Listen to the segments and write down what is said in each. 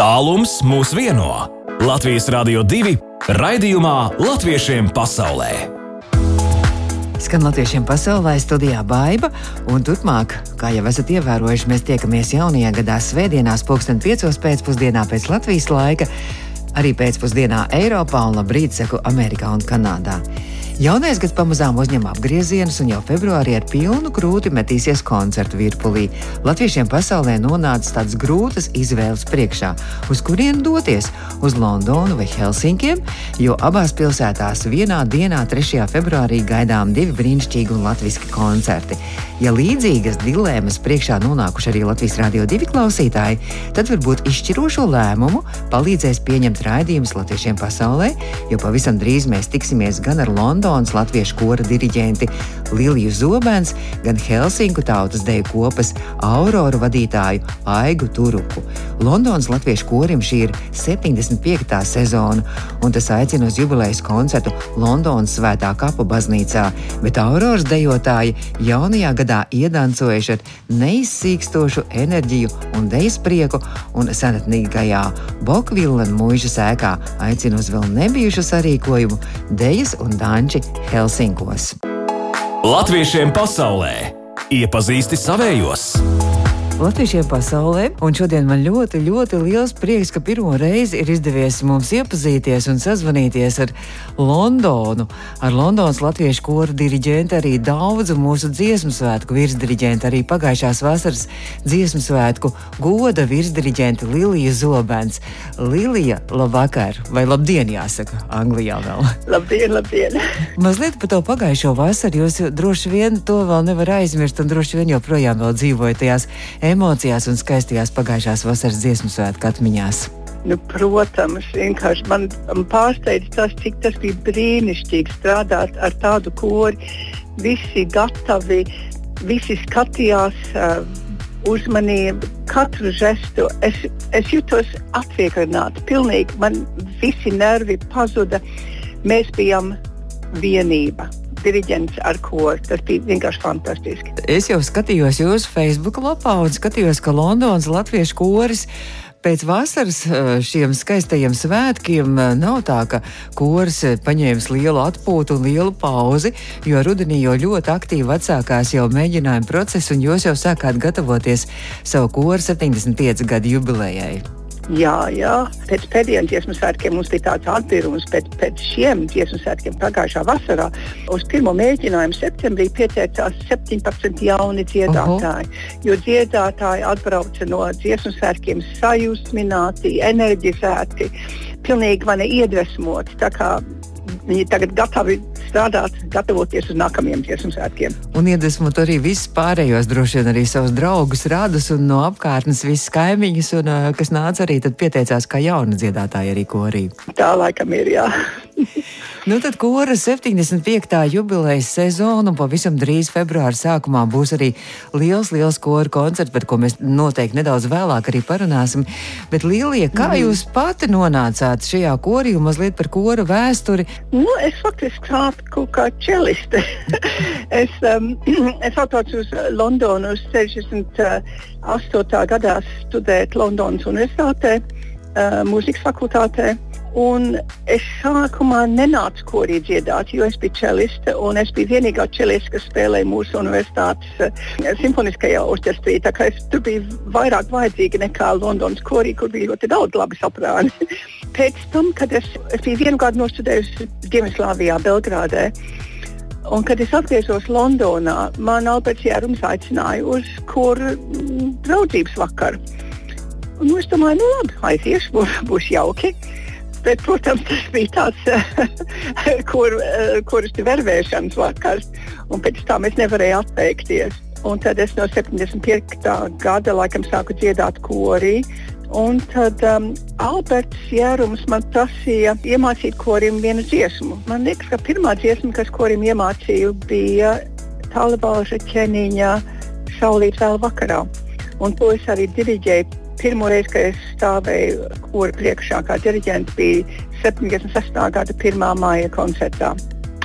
Tālums mūs vieno. Latvijas Rādio 2 raidījumā Latviešiem pasaulē. Skan latviešiem pasaulē studijā Baiva, turpmāk, kā jau esat ievērojuši, mēs tiekamies jaunajā gadā svētdienās, pulksten piecos pēcpusdienā pēc Latvijas laika, arī pēcpusdienā Eiropā un labrīt saku Amerikā un Kanādā. Jaunais gads pamazām uzņem apgriezienus, un jau februārī ar pilnu krūti metīsies koncertu virpulī. Latviešiem pasaulē nonāca tādas grūtas izvēles priekšā, uz kurien doties - uz Londonu vai Helsinkiem, jo abās pilsētās vienā dienā, 3. februārī, gaidām divi brīnišķīgi un latviski koncerti. Ja līdzīgas dilemmas priekšā nonākuši arī Latvijas Rādio 2 klausītāji, tad varbūt izšķirošo lēmumu palīdzēs pieņemt raidījumus latviešiem pasaulē, jo pavisam drīz mēs tiksimies gan ar Londonas latviešu kora diriģenti Liliju Zobens, gan Helsinku tautas deju kopas Auroru vadītāju Aigu Turupu. Londonas latviešu korim šī ir 75. sezona, un tas aicina uz jubilejas koncertu Londonas Svētā kapa baznīcā, bet Auroras dejotāji jaunajā gadā iedancojuši neizsīkstošu enerģiju un dejas prieku, un senatnīgajā Bokvilna mūža sēkā aicina uz vēl nebijušu sarīkojumu Dejas un Danči Helsinkos. Latviešiem pasaulē iepazīsti savējos! Latviešiem pasaulē, un šodien man ļoti, ļoti liels prieks, ka pirmo reizi ir izdevies mums iepazīties un sazvanīties ar Londonu, ar Londonas latviešu koru diriģentu, arī daudzu mūsu dziesmu svētku virsdiriģentu, arī pagājušās vasaras dziesmu svētku goda virsdiriģentu Liliju Zobens. Lilija, labvakar, vai labdien jāsaka Anglijā vēl? Labdien, labdien! Mazliet par to pagājušo vasaru, jūs droši vien to vēl nevar aizmirst, un droši vien joprojām vēl dzīvojat tajās emocijās un skaistajās pagājušās vasaras dziesmu svētku atmiņās? Nu, protams, vienkārši man pārsteidz tas, cik tas bija brīnišķīgi strādāt ar tādu kori. Visi gatavi, visi skatījās, uh, uzmanību, katru žestu. Es, es jutos atvieglināti, pilnīgi man visi nervi pazuda. Mēs bijām vienība diriģents ar ko. Tas bija vienkārši fantastiski. Es jau skatījos jūsu Facebook lapā un skatījos, ka Londonas latviešu koris. Pēc vasaras eh, šiem skaistajiem svētkiem eh, nav tā, ka koris eh, paņēmis lielu atpūtu un lielu pauzi, jo rudenī jau ļoti aktīvi atsākās jau mēģinājuma process, un jūs jau sākāt gatavoties savu koru 75 gadu jubilejai. Jā, jā. Pēc pēdējiem dziesmu svētkiem mums bija tāds atbīrums, bet pēc šiem dziesmu svētkiem pagājušā vasarā uz pirmo mēģinājumu septembrī pieteicās 17 jauni dziedātāji. Uh -huh. Jo dziedātāji atbrauca no dziesmu svētkiem sajūsmināti, enerģizēti, pilnīgi mani iedvesmoti. Viņi tagad gatavi strādāt, gatavoties uz nākamajiem dziesmu svētkiem. Un iedvesmot arī visus pārējos, droši vien arī savus draugus, radus un no apkārtnes visas kaimiņus, un, kas nāca arī pieteicās kā jauna dziedātāja arī korī. Tā laikam ir, jā. Nu, tad kora 75. jubilejas sezona, un pavisam drīz februāra sākumā būs arī liels, liels kora koncerts, par ko mēs noteikti nedaudz vēlāk arī parunāsim. Bet, Līlija, kā mm. jūs pati nonācāt šajā korī un mazliet par kora vēsturi? Nu, es faktiski sāku kā čeliste. es, um, es atbraucu uz Londonu uz 68. gadā studēt Londonas Universitātē, uh, mūzikas fakultātē. Un es sākumā nenācu korī dziedāt, jo es biju čeliste un es biju vienīgā čeliste, kas spēlēja mūsu universitātes uh, simfoniskajā orķestrī. Es tur biju vairāk vajadzīga nekā Londonas korī, kur bija ļoti daudz labi saprāni. Pēc tam, kad es, es biju vienu gadu nostudējusi Dienvidslāvijā, Belgrādē, un kad es atgriezos Londonā, man Alberts Jērums aicināja uz kuru mm, draudzības vakaru. Nu, es domāju, nu labi, aiziešu, būs, būs jauki. Bet, protams, tas bija tāds, kur, kuras ir vervēšanas vakars, un pēc tam es nevarēju atteikties. Un tad es no 75. gada laikam sāku dziedāt korī. Un tad um, Alberts Jērums man prasīja iemācīt korim vienu dziesmu. Man liekas, ka pirmā dziesma, kas korim iemācīju, bija Talbalža ķeniņa Saulīt vēl vakarā. Un to es arī diriģēju Pirmo reizi, kad es stāvēju kura priekšā kā diriģents, bija 76. gada 1. māja koncertā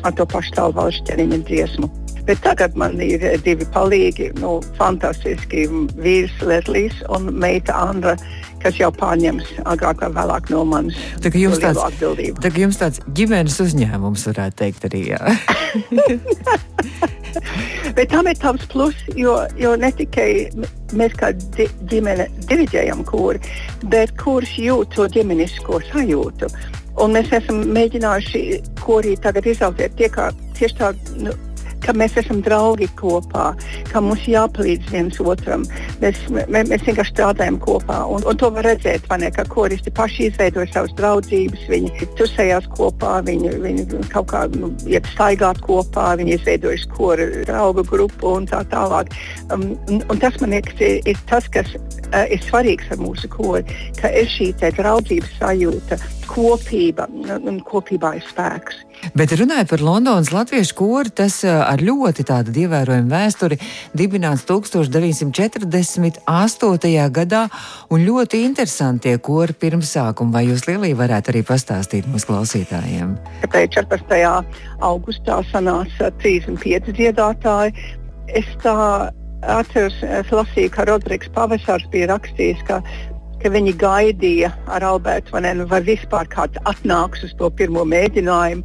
ar to pašu tālu valsts ķeriņa dziesmu. Bet tagad man ir divi palīgi, nu, fantastiski vīrs Leslijs un meita Andra, kas jau pārņems agrāk vai vēlāk no manis. Tā kā jums, tāds, tā kā jums tāds ģimenes uzņēmums varētu teikt arī. Bet tam ir tāds plus, jo, jo ne tikai mēs kā di ģimene diriģējam kūri, bet kurš jūt to ģimenisko sajūtu. Un mēs esam mēģinājuši korī tagad izaugt tieši tā. Nu, ka mēs esam draugi kopā, ka mums jāpalīdz viens otram. Mēs, mēs, mēs vienkārši strādājam kopā. Un, un to var redzēt, ne, ka koristi paši izveidoja savas draudzības, viņi tusējās kopā, viņi, viņi kaut kā nu, iet staigāt kopā, viņi izveidojuši koru draugu grupu un tā tālāk. Um, un, un tas man liekas, ir, ir tas, kas uh, ir svarīgs ar mūsu kori, ka ir šī draudzības sajūta, kopība un kopībā ir spēks. Bet runājot par Londonas latviešu kori, tas uh, ar ļoti tādu ievērojumu vēsturi dibināts 1948. gadā un ļoti interesantie kori pirmsākumi. Vai jūs Lielī varētu arī pastāstīt mūsu klausītājiem? Tāpēc 14. augustā sanāca 35 dziedātāji. Es tā atceros, es lasīju, ka Rodrigs Pavasars bija rakstījis, ka ka viņi gaidīja ar Albertu, vai, ne, nu, vai vispār kāds atnāks uz to pirmo mēģinājumu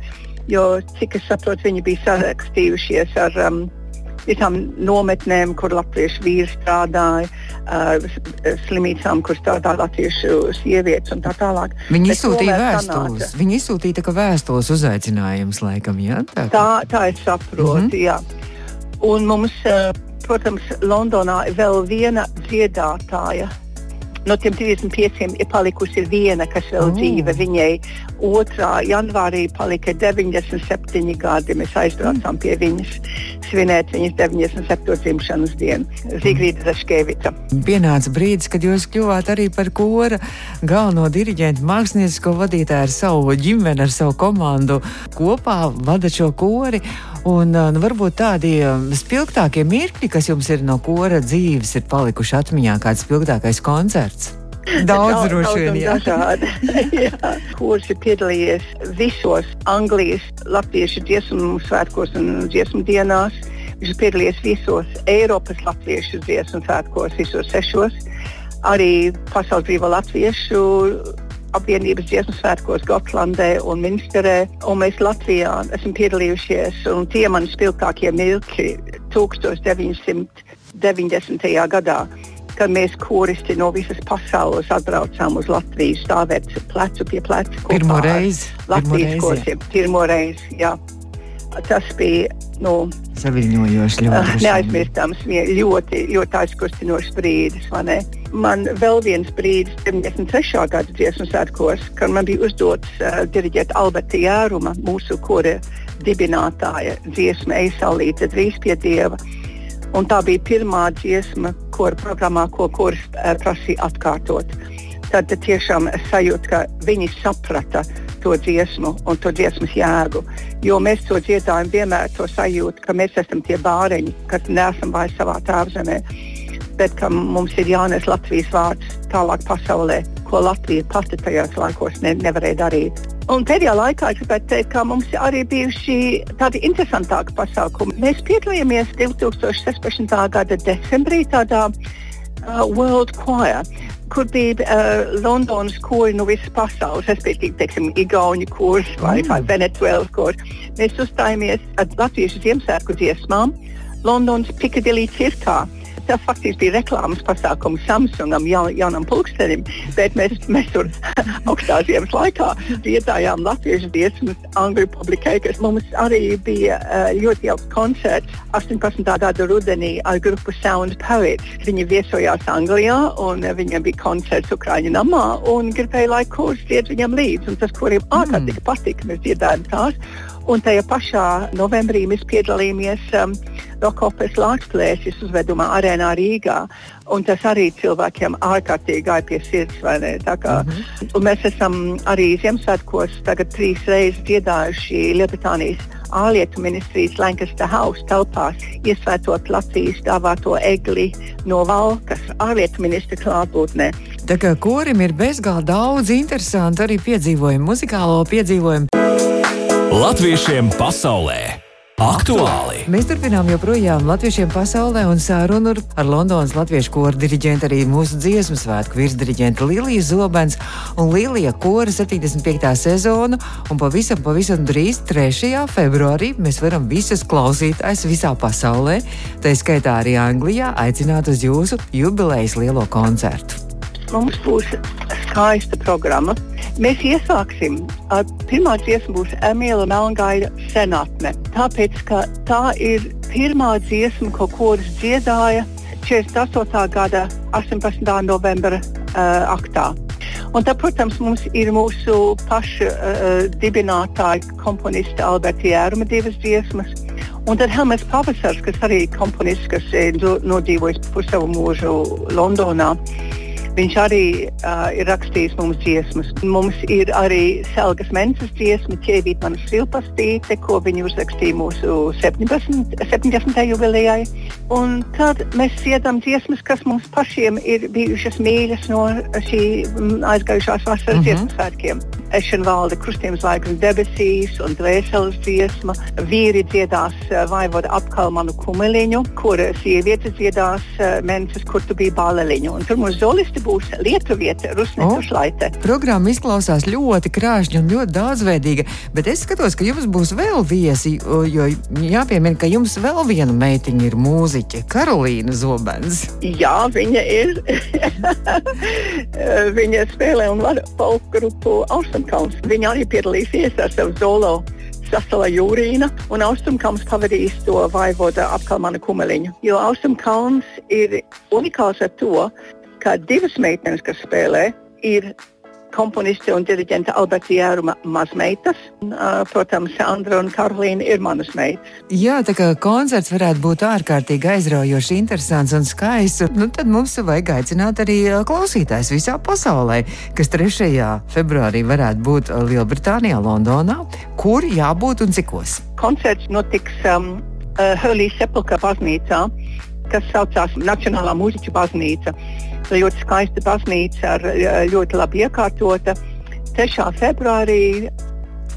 jo, cik es saprotu, viņi bija sarakstījušies ar um, visām nometnēm, kur latviešu vīri strādāja, uh, slimnīcām, kur strādā latviešu sievietes un tā tālāk. Viņi izsūtīja vēstules. Viņi izsūtīja tā vēstules uzaicinājumus, laikam, jā? Tā, tā, tā es saprotu, mm -hmm. jā. Un mums, uh, protams, Londonā ir vēl viena dziedātāja, No tiem 35 ir palikusi viena, kas vēl oh. dzīve. Viņai 2. janvārī palika 97 gadi. Mēs aizbraucām mm. pie viņas svinēt viņas 97. dzimšanas dienu. Zigrīda Zaškevica. Pienāca brīdis, kad jūs kļuvāt arī par kora galveno diriģentu, māksliniecisko vadītāju ar savu ģimeni, ar savu komandu. Kopā vada šo kori. Un nu, varbūt tādi spilgtākie mirkļi, kas jums ir no kora dzīves, ir palikuši atmiņā, kāds spilgtākais koncerts. Daudz droši vien, jā. jā. Kurs ir piedalījies visos Anglijas latviešu dziesmu svētkos un dziesmu dienās. Viņš ir piedalījies visos Eiropas latviešu dziesmu svētkos, visos sešos. Arī Pasaules brīvā latviešu apvienības dziesmu svētkos Gotlandē un Minsterē. Un mēs Latvijā esam piedalījušies, un tie mani spilgtākie mirkļi 1990. gadā. Kad mēs koristi no visas pasaules atbraucām uz Latviju, stāvēt plecu pie pleca. Pirmo reizi. Latvijas korsiem. Pirmo reizi, jā. Tas bija nu, saviņojošs, ļoti uh, neaizmirstams, ļoti, ļoti aizkustinošs brīdis. Man vēl viens brīdis, 93. gada dziesmu svētkos, kad man bija uzdots uh, diriģēt Alberta Jēruma, mūsu kora dibinātāja dziesma Eisalīte, drīz pie Dieva. Un tā bija pirmā dziesma, kura programmā, ko kurs uh, prasīja atkārtot. Tad tiešām es sajūtu, ka viņi saprata to dziesmu un to dziesmas jēgu. Jo mēs to dziedājam vienmēr to sajūtu, ka mēs esam tie bāreņi, kas neesam vairs savā tēvzemē, bet ka mums ir jānes Latvijas vārds tālāk pasaulē, ko Latvija pati tajos laikos ne, nevarēja darīt. Un pēdējā laikā es gribētu teikt, ka mums arī bijuši tādi interesantāki pasākumi. Mēs piedalījāmies 2016. gada decembrī tādā uh, World Choir kur bija uh, Londonas kori no visas pasaules, respektīvi, teiksim, Igauni kurs vai, mm. vai Venecuēlas kurs. Mēs uzstājāmies ar latviešu Ziemassvētku dziesmām Londonas Piccadilly cirkā tas faktiski bija reklāmas pasākums Samsungam, jaun, jaunam pulkstenim, bet mēs, mēs tur augstā ziemas laikā dziedājām latviešu dziesmas angļu publikai, kas mums arī bija uh, ļoti jauks koncerts 18. gada rudenī ar grupu Sound Poets. Viņi viesojās Anglijā un viņiem bija koncerts Ukraiņu namā un gribēja, lai kurs dzied viņam līdzi. Un tas, kuriem ārkārtīgi mm. patika, mēs dziedājām tās. Un tajā pašā novembrī mēs piedalījāmies um, Rokopas Lāčplēsis uzvedumā arēnā Rīgā. Un tas arī cilvēkiem ārkārtīgi gāja pie sirds. Kā, mm -hmm. Mēs esam arī Ziemassvētkos tagad trīs reizes dziedājuši Lielbritānijas ārlietu ministrijas Lancaster House telpās, iesvētot Latvijas dāvāto egli no valkas ārlietu ministra klātbūtnē. Tā kā korim ir bezgalīgi daudz interesantu arī piedzīvojumu, muzikālo piedzīvojumu. Latviešiem pasaulē! Aktuāli! Mēs turpinām joprojām latviešiem pasaulē un sārunu ar Londonas latviešu koru diriģentu arī mūsu dziesmu svētku virsdiriģentu Liliju Zobens un Lilija kora 75. sezonu. Un pavisam, pavisam drīz 3. februārī mēs varam visus klausītājus visā pasaulē, tā skaitā arī Anglijā, aicināt uz jūsu jubilejas lielo koncertu. Mums būs skaista programma. Mēs iesāksim ar pirmā dziesmu būs Emīla Melngaida senatne. Tāpēc, ka tā ir pirmā dziesma, ko koris dziedāja 48. gada 18. novembra uh, aktā. Un tad, protams, mums ir mūsu paša uh, dibinātāja komponista Alberta Jēruma divas dziesmas. Un tad Helmets Pavasars, kas arī ir komponists, kas ir nodzīvojis pusavu mūžu Londonā. Viņš arī uh, ir rakstījis mums dziesmas. Mums ir arī Selgas Menses dziesma, ķēvīt manas silpastīte, ko viņi uzrakstīja mūsu 17. 70. jubilejai. Un tad mēs dziedam dziesmas, kas mums pašiem ir bijušas mīļas no šī aizgājušās vasaras uh mhm. -huh. dziesmu svētkiem. Ešenvalde, krustiem zvaigznes debesīs un dvēseles dziesma. Vīri dziedās vaivoda apkal manu kumeliņu, kur sievietes dziedās menses, kur tu biji baleliņu. Un tur mums zolisti Rīta būs Lietuvieta, Rusnēta oh, Šlaite. Programma izklausās ļoti krāšņa un ļoti daudzveidīga, bet es skatos, ka jums būs vēl viesi, jo jāpiemina, ka jums vēl viena meitiņa ir mūziķe, Karolīna Zobens. Jā, viņa ir. viņa spēlē un vada folk grupu Austrumkalns. Viņa arī piedalīsies ar savu zolo. Sasala Jūrīna un Austrumkalns pavadīs to vaivoda apkalmana kumeliņu. Jo Austrumkalns ir unikāls ar to, ka divas meitenes, kas spēlē, ir komponiste un diriģente Alberta Jēruma mazmeitas. Protams, Sandra un Karolīna ir manas meitas. Jā, tā kā koncerts varētu būt ārkārtīgi aizraujošs, interesants un skaists, nu, tad mums vajag aicināt arī klausītājs visā pasaulē, kas 3. februārī varētu būt Lielbritānijā, Londonā, kur jābūt un cikos. Koncerts notiks um, uh, Holy Sepulchre baznīcā, kas saucās Nacionālā mūziķu baznīca ļoti skaista baznīca, ar, ļoti labi iekārtota. 3. februārī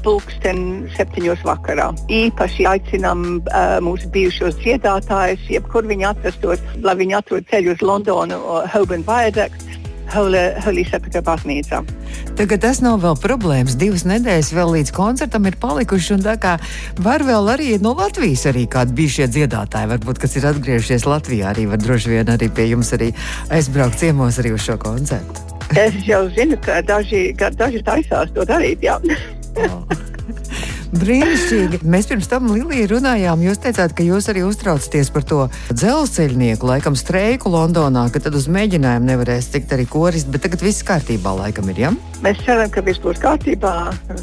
pulksten septiņos vakarā. Īpaši aicinām uh, mūsu bijušos dziedātājus, jebkur viņi atrastos, lai viņi atrod ceļu uz Londonu, Holborn Viaduct, Sepulchre baznīcā. Tagad tas nav vēl problēmas. Divas nedēļas vēl līdz koncertam ir palikušas, un tā kā var vēl arī no Latvijas arī kādi bijušie dziedātāji, varbūt, kas ir atgriežies Latvijā, arī var droši vien arī pie jums arī aizbraukt ciemos arī uz šo koncertu. Es jau zinu, ka daži, ka daži taisās to darīt. Brīnišķīgi. Mēs pirms tam Lilija runājām. Jūs teicāt, ka jūs arī uztraucaties par to dzelzceļnieku, laikam, streiku Londonā, ka tad uz mēģinājumu nevarēs tikt arī koristi, bet tagad viss kārtībā, laikam, ir. Ja? Mēs ceram, ka viss būs kārtībā.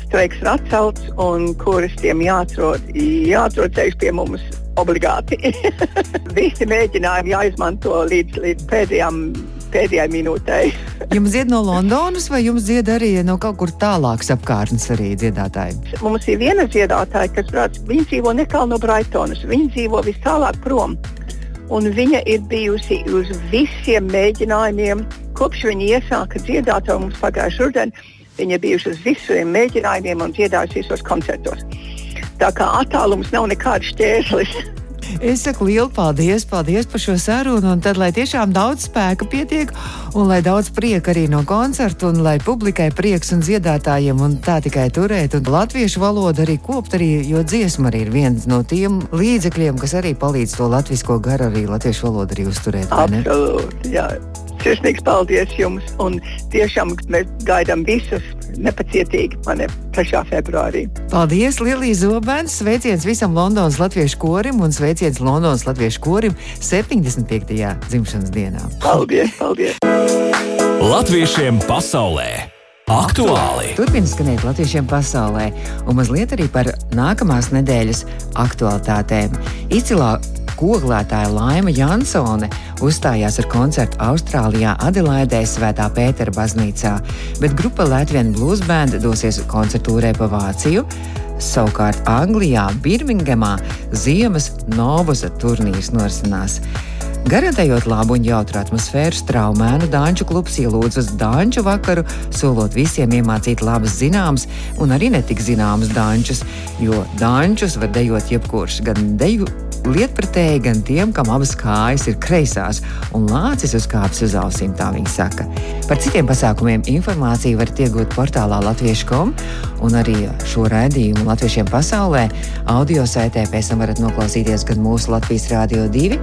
Streiks ir atcelts un koristiem jāatrod, jāatrod ceļš pie mums obligāti. Visi mēģinājumi jāizmanto līdz, līdz pēdējām pēdējai minūtei. jums dzied no Londonas, vai jums dzied arī no kaut kur tālākas apkārtnes arī dziedātāji? Mums ir viena dziedātāja, kas brauc, viņa dzīvo netālu no Brightonas. Viņa dzīvo vis tālāk prom. Un viņa ir bijusi uz visiem mēģinājumiem, kopš viņa iesāka dziedāt jau mums pagājušajā rudenī. Viņa ir bijusi uz visiem mēģinājumiem un dziedājusi visos koncertos. Tā kā attālums nav nekāds šķērslis. Es saku lielu paldies, paldies par šo sarunu, un tad, lai tiešām daudz spēka pietiek, un lai daudz prieka arī no koncerta, un lai publikai prieks un dziedātājiem, un tā tikai turēt, un latviešu valodu arī kopt, arī, jo dziesma arī ir viens no tiem līdzekļiem, kas arī palīdz to latvisko garu, arī latviešu valodu arī uzturēt. Absolūti, jā. Sirsnīgs paldies jums, un tiešām mēs gaidām visus nepacietīgi mani 3. februārī. Paldies, Lilija Zobens! Sveiciens visam Londonas latviešu korim un sveiciens Londonas latviešu korim 75. dzimšanas dienā. Paldies! paldies. Latviešiem pasaulē! Aktuāli! Turpiniet skanēt latviešiem pasaulē, un mazliet arī par nākamās nedēļas aktualitātēm. Izcilā koglētāja Laima Jansone uzstājās ar koncertu Austrālijā, Adelaidē, Svētā Pētera baznīcā, bet grupa Latvijas Blues Band dosies koncertūrē pa Vāciju. Savukārt Anglijā, Birmingemā, Ziemas Novusa turnīrs norisinās. Garantējot labu un jautru atmosfēru, straumēnu Dāņu klubs ielūdz uz Dāņu vakaru, solot visiem iemācīt labas zināmas un arī netik zināmas dāņus, jo dāņus var dejot jebkurš, gan deju lietpratēji, gan tiem, kam abas kājas ir kreisās un lācis uzkāpis uz ausīm, tā viņi saka. Par citiem pasākumiem informāciju varat iegūt portālā latviešu.com un arī šo raidījumu latviešiem pasaulē. Audio saitē pēc tam varat noklausīties gan mūsu Latvijas Rādio 2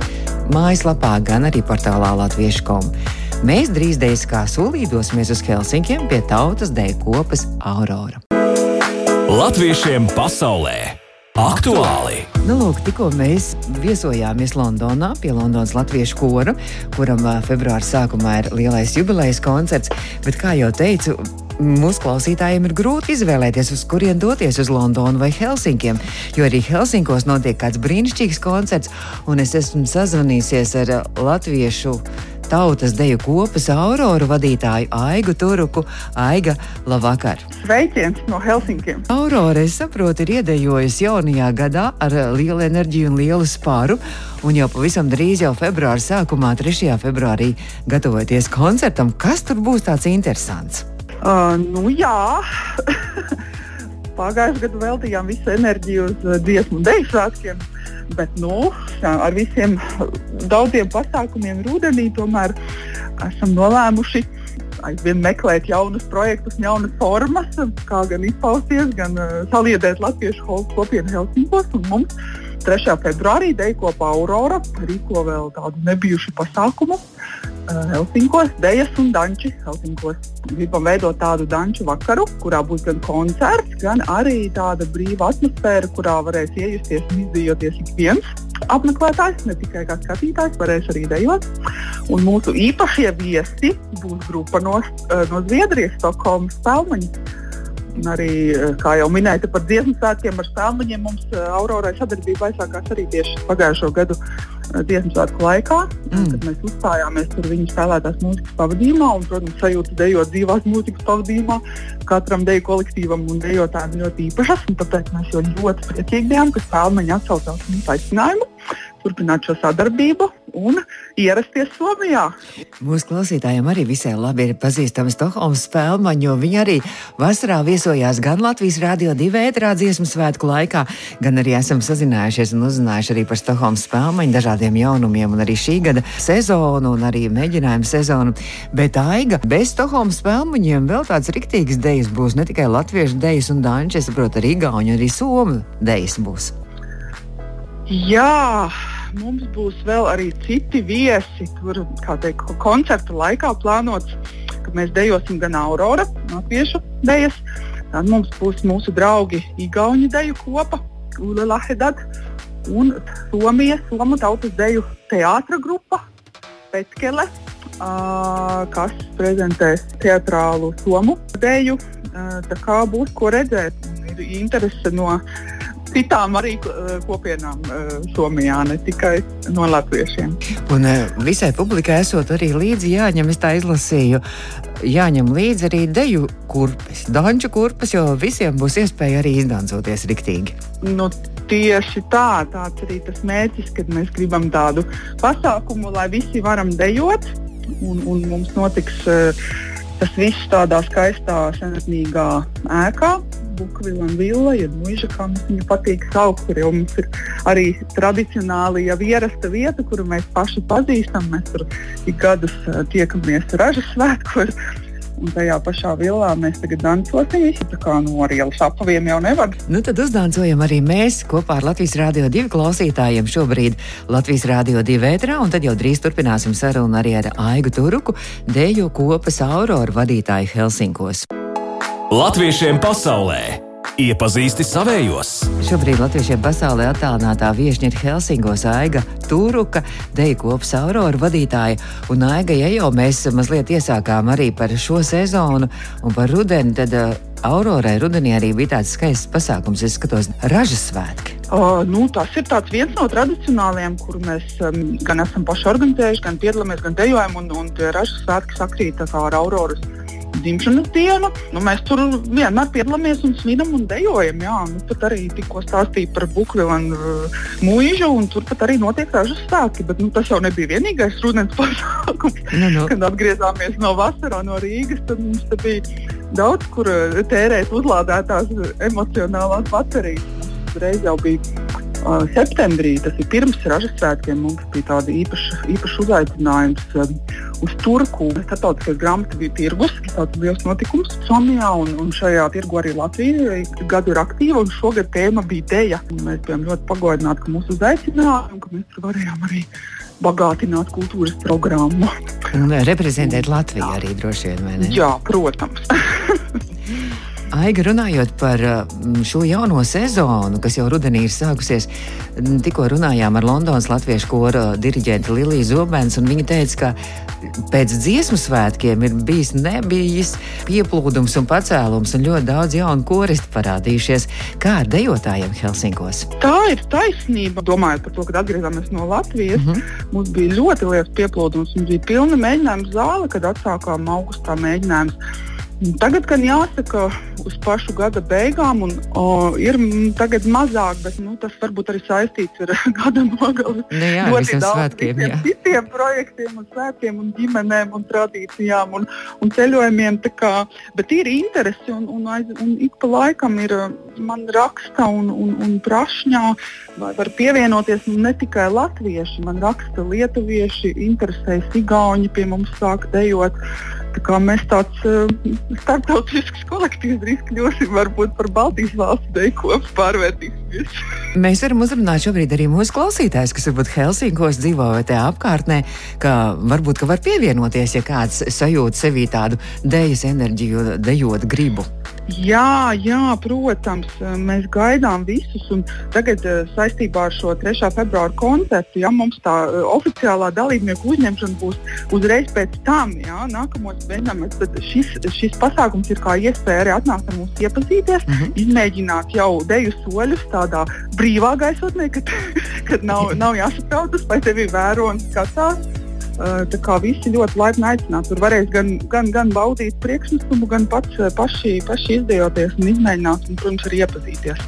mājaslapā, gan arī portālā latviešu.com. Mēs drīz dēļ kā solīdosimies uz Helsinkiem pie tautas dēļ kopas Aurora. Latviešiem pasaulē! Aktuāli! Nu, lūk, tikko mēs viesojāmies Londonā pie Londonas Latviešu kora, kuram februāra sākumā ir lielais jubilejas koncerts. Bet, kā jau teicu, mūsu klausītājiem ir grūti izvēlēties, uz kurien doties, uz Londonu vai Helsinkiem. Jo arī Helsinkos notiek kāds brīnišķīgs koncerts, un es esmu sazvanījusies ar latviešu tautas deju kopas auroru vadītāju Aigu Turuku. Aiga, labvakar! Sveiciens no Helsinkiem! Aurora, es saprotu, ir iedejojusi jaunajā gadā ar lielu enerģiju un lielu spāru. Un jau pavisam drīz, jau februāra sākumā, 3. februārī, gatavoties koncertam. Kas tur būs tāds interesants? Uh, nu jā, pagājušajā gadā veltījām visu enerģiju uz dziesmu dēļu svētkiem. Bet nu, ar visiem daudziem pasākumiem rudenī tomēr esam nolēmuši aizvien meklēt jaunus projektus, jaunas formas, kā gan izpausties, gan uh, saliedēt latviešu kopienu Helsinkos. Mums 3. februārī Deikopa Aurora rīko vēl tādu nebijušu pasākumu uh, Helsinkos, Dejas un Danči Helsinkos. Gribam veidot tādu danču vakaru, kurā būs gan koncerts, gan arī tāda brīva atmosfēra, kurā varēs iejusties un izdzīvoties ik viens apmeklētājs, ne tikai kā skatītājs, varēs arī dejot. Un mūsu īpašie viesi būs grupa no, eh, no Zviedrijas, Stokholmas spēlmaņa. Un arī, eh, kā jau minēja, par dziesmu svētkiem ar spēlmaņiem mums eh, Aurorai sadarbība aizsākās arī tieši pagājušo gadu dziesmu svētku laikā, mm. kad mēs uzstājāmies tur viņu spēlētās mūzikas pavadījumā. Un, protams, sajūta dejot dzīvās mūzikas pavadījumā. Katram deju kolektīvam un dejotājiem ļoti īpašas. Tāpēc mēs jau ļoti priecīgi bijām, ka spēlmeņi atsaucās mūsu aicinājumu turpināt šo sadarbību un ierasties Somijā. Mūsu klausītājiem arī visai labi ir pazīstama Stokholmas spēlmaņa, jo viņi arī vasarā viesojās gan Latvijas Rādio 2 ētrā dziesmu svētku laikā, gan arī esam sazinājušies un uzzinājuši arī par Stokholmas spēlmaņu dažādiem jaunumiem un arī šī gada sezonu un arī mēģinājumu sezonu. Bet Aiga, bez Stokholmas spēlmaņiem vēl tāds riktīgs dejas būs ne tikai latviešu dejas un dāņu, es saprotu, arī gauņu, arī somu dejas būs. Jā, mums būs vēl arī citi viesi. Tur, kā teikt, koncerta laikā plānots, ka mēs dejosim gan Aurora, Latviešu dejas. Tad mums būs mūsu draugi Igauni deju kopa, Ula Lahedad un Somijas Somu tautas deju teātra grupa Petkele, kas prezentēs teatrālu somu deju. Tā kā būs ko redzēt, ir interese no citām arī uh, kopienām uh, Somijā, ne tikai no latviešiem. Un uh, visai publikai esot arī līdzi jāņem, es tā izlasīju, jāņem līdzi arī deju kurpes, danču kurpes, jo visiem būs iespēja arī izdancoties riktīgi. Nu, tieši tā, tāds arī tas mērķis, kad mēs gribam tādu pasākumu, lai visi varam dejot, un, un mums notiks uh, tas viss tādā skaistā, senatnīgā ēkā, Bukvila villa, jeb mūža, kā mums viņu patīk saukt, kur jau mums ir arī tradicionāli jau ierasta vieta, kuru mēs paši pazīstam. Mēs tur ik gadus tiekamies ražas svētkos. Un tajā pašā vilā mēs tagad dancosim. Tā kā no nu, ielas apaviem jau nevar. Nu, tad uzdancojam arī mēs kopā ar Latvijas Rādio 2 klausītājiem šobrīd Latvijas Rādio 2 vētrā, un tad jau drīz turpināsim sarunu arī ar Aigu Turuku, Deju kopas auroru vadītāju Helsinkos. Latviešiem pasaulē! Iepazīsti savējos! Šobrīd Latvijiem pasaulē attālinātā viesņa ir Helsingos Aiga Turuka, deju kopas Aurora vadītāja. Un Aiga, ja jau mēs mazliet iesākām arī par šo sezonu un par rudeni, tad uh, Aurorai rudenī arī bija tāds skaists pasākums, es skatos, ražas svētki. Uh, nu, tas ir viens no tradicionālajiem, kuru mēs um, gan esam paši organizējuši, gan piedalāmies, gan dejojam. Un, un tie ražas svētki sakrīt ar Auroras dzimšanas dienu. Nu, mēs tur vienmēr piedalāmies un svinam un dejojam. Jā. Nu, pat arī tikko stāstīja par Bukvilu uh, mūžu, un tur pat arī notiek ražas stāki. Bet nu, tas jau nebija vienīgais rudens pasākums. Nu, nu. Kad atgriezāmies no vasarā no Rīgas, tad mums bija daudz kur uh, tērēt uzlādētās emocionālās baterijas. Reiz jau bija septembrī, tas ir pirms ražas svētkiem, mums bija tāda īpaša, īpaša uzaicinājums uz Turku. Startautiskais grāmatvedības tirgus, tāds liels notikums Somijā, un, un šajā tirgu arī Latvija gadu ir aktīva, un šogad tēma bija. Un mēs bijām ļoti pagodināti, ka mūs uzaicināja, un ka mēs tur varējām arī bagātināt kultūras programmu. Un reprezentēt Latviju arī droši vien, vai ne? Jā, protams. Aiga, runājot par mm, šo jauno sezonu, kas jau rudenī ir sākusies, tikko runājām ar Londonas latviešu kora diriģentu Liliju Zobens, un viņa teica, ka pēc dziesmu svētkiem ir bijis nebijis pieplūdums un pacēlums, un ļoti daudz jaunu koristu parādījušies. Kā ar dejotājiem Helsinkos? Tā ir taisnība. Domājot par to, kad atgriezāmies no Latvijas, mm -hmm. mums bija ļoti liels pieplūdums, mums bija pilna mēģinājuma zāle, kad atsākām augustā mēģinājumus. Tagad gan jāsaka, uz pašu gada beigām un, o, ir tagad mazāk, bet nu, tas varbūt arī saistīts ar gada nogali. Nu jā, ļoti daudz svētkiem, jā. citiem projektiem, un svētkiem, un ģimenēm, un tradīcijām un, un ceļojumiem. Kā, bet ir interesi un, un, aiz, un ik pa laikam ir man raksta un, un, un prašņā, vai var pievienoties ne tikai latvieši, man raksta lietuvieši, interesējas igauņi pie mums sāk dejot. Kā mēs tāds uh, starptautisks kolektīvs drīz kļūsim varbūt par Baltijas valstu deju kopu pārvērtīsimies. mēs varam uzrunāt šobrīd arī mūsu klausītājus, kas varbūt Helsinkos dzīvo vai tajā apkārtnē, ka varbūt ka var pievienoties, ja kāds sajūt sevī tādu dejas enerģiju, dejot gribu. Jā, jā, protams, mēs gaidām visus. Tagad eh, saistībā ar šo 3. februāra koncertu, ja mums tā eh, oficiālā dalībnieku uzņemšana būs uzreiz pēc tam, jā, nākamos tad šis, šis pasākums ir kā iespēja arī atnākt ar mums iepazīties, mm -hmm. izmēģināt jau deju soļus tādā brīvā gaisotnē, kad, kad nav, nav jāsatraucas, vai tevi vēro un skatās. Tā kā visi ļoti laipni aicināti. Tur varēs gan, gan, gan baudīt priekšnesumu, gan pats, paši, paši izdejoties un izmēģināt, un, protams, arī iepazīties.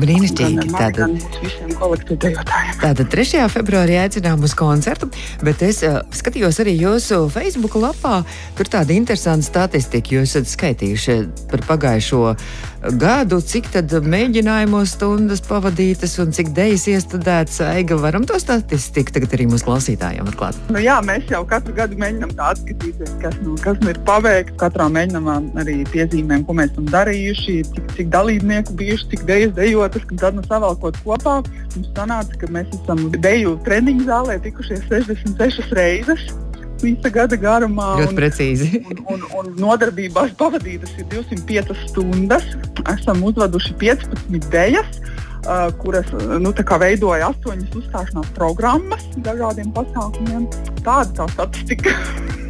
Brīnišķīgi. Tātad visiem kolektīvdejotājiem. Tātad 3. februārī aicinām uz koncertu, bet es uh, skatījos arī jūsu Facebook lapā. Tur tāda interesanta statistika. Jūs esat skaitījuši par pagājušo gadu, cik tad mēģinājumu stundas pavadītas un cik dejas iestudētas. Aiga, varam to statistiku tagad arī mūsu klausītājiem atklāt. Nu, jā, mēs jau katru gadu mēģinām tā atskatīties, kas, nu, kas nu ir paveikts. Katrā mēģinājumā arī piezīmēm, ko mēs esam darījuši, cik, cik dalībnieku bijuši, cik dejas dejotas, un tad nu, savalkot kopā. Mums sanāca, ka mēs esam deju treniņu zālē tikušies 66 reizes visa gada garumā. Ļoti precīzi. un, un, un nodarbībās pavadītas ir 205 stundas. Esam uzveduši 15 idejas kuras nu, veidoja astoņas uzstāšanās programmas dažādiem pasākumiem. Tāda tā statistika.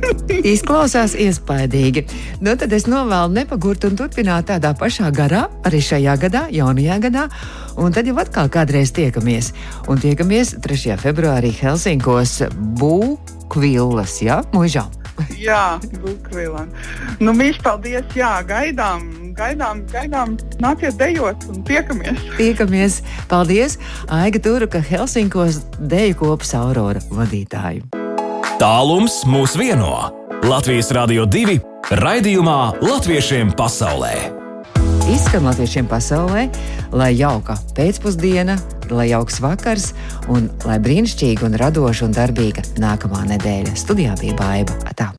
Izklausās iespaidīgi. Nu, tad es novēlu nepagurt un turpināt tādā pašā garā, arī šajā gadā, jaunajā gadā. Un tad jau atkal kādreiz tiekamies. Un tiekamies 3. februārī Helsinkos Būkvillas, ja? Mūžā. Jā, Būkvilā. Nu, mīļš, paldies, jā, gaidām gaidām, gaidām, nāciet dejot un tiekamies. Tiekamies. Paldies! Aiga Turka Helsinkos deju kopas Aurora vadītāju. Tālums mūs vieno. Latvijas Rādio 2 raidījumā Latviešiem pasaulē. Izskan latviešiem pasaulē, lai jauka pēcpusdiena, lai jauks vakars un lai brīnišķīga un radoša un darbīga nākamā nedēļa. Studijā bija Baiva. Tā.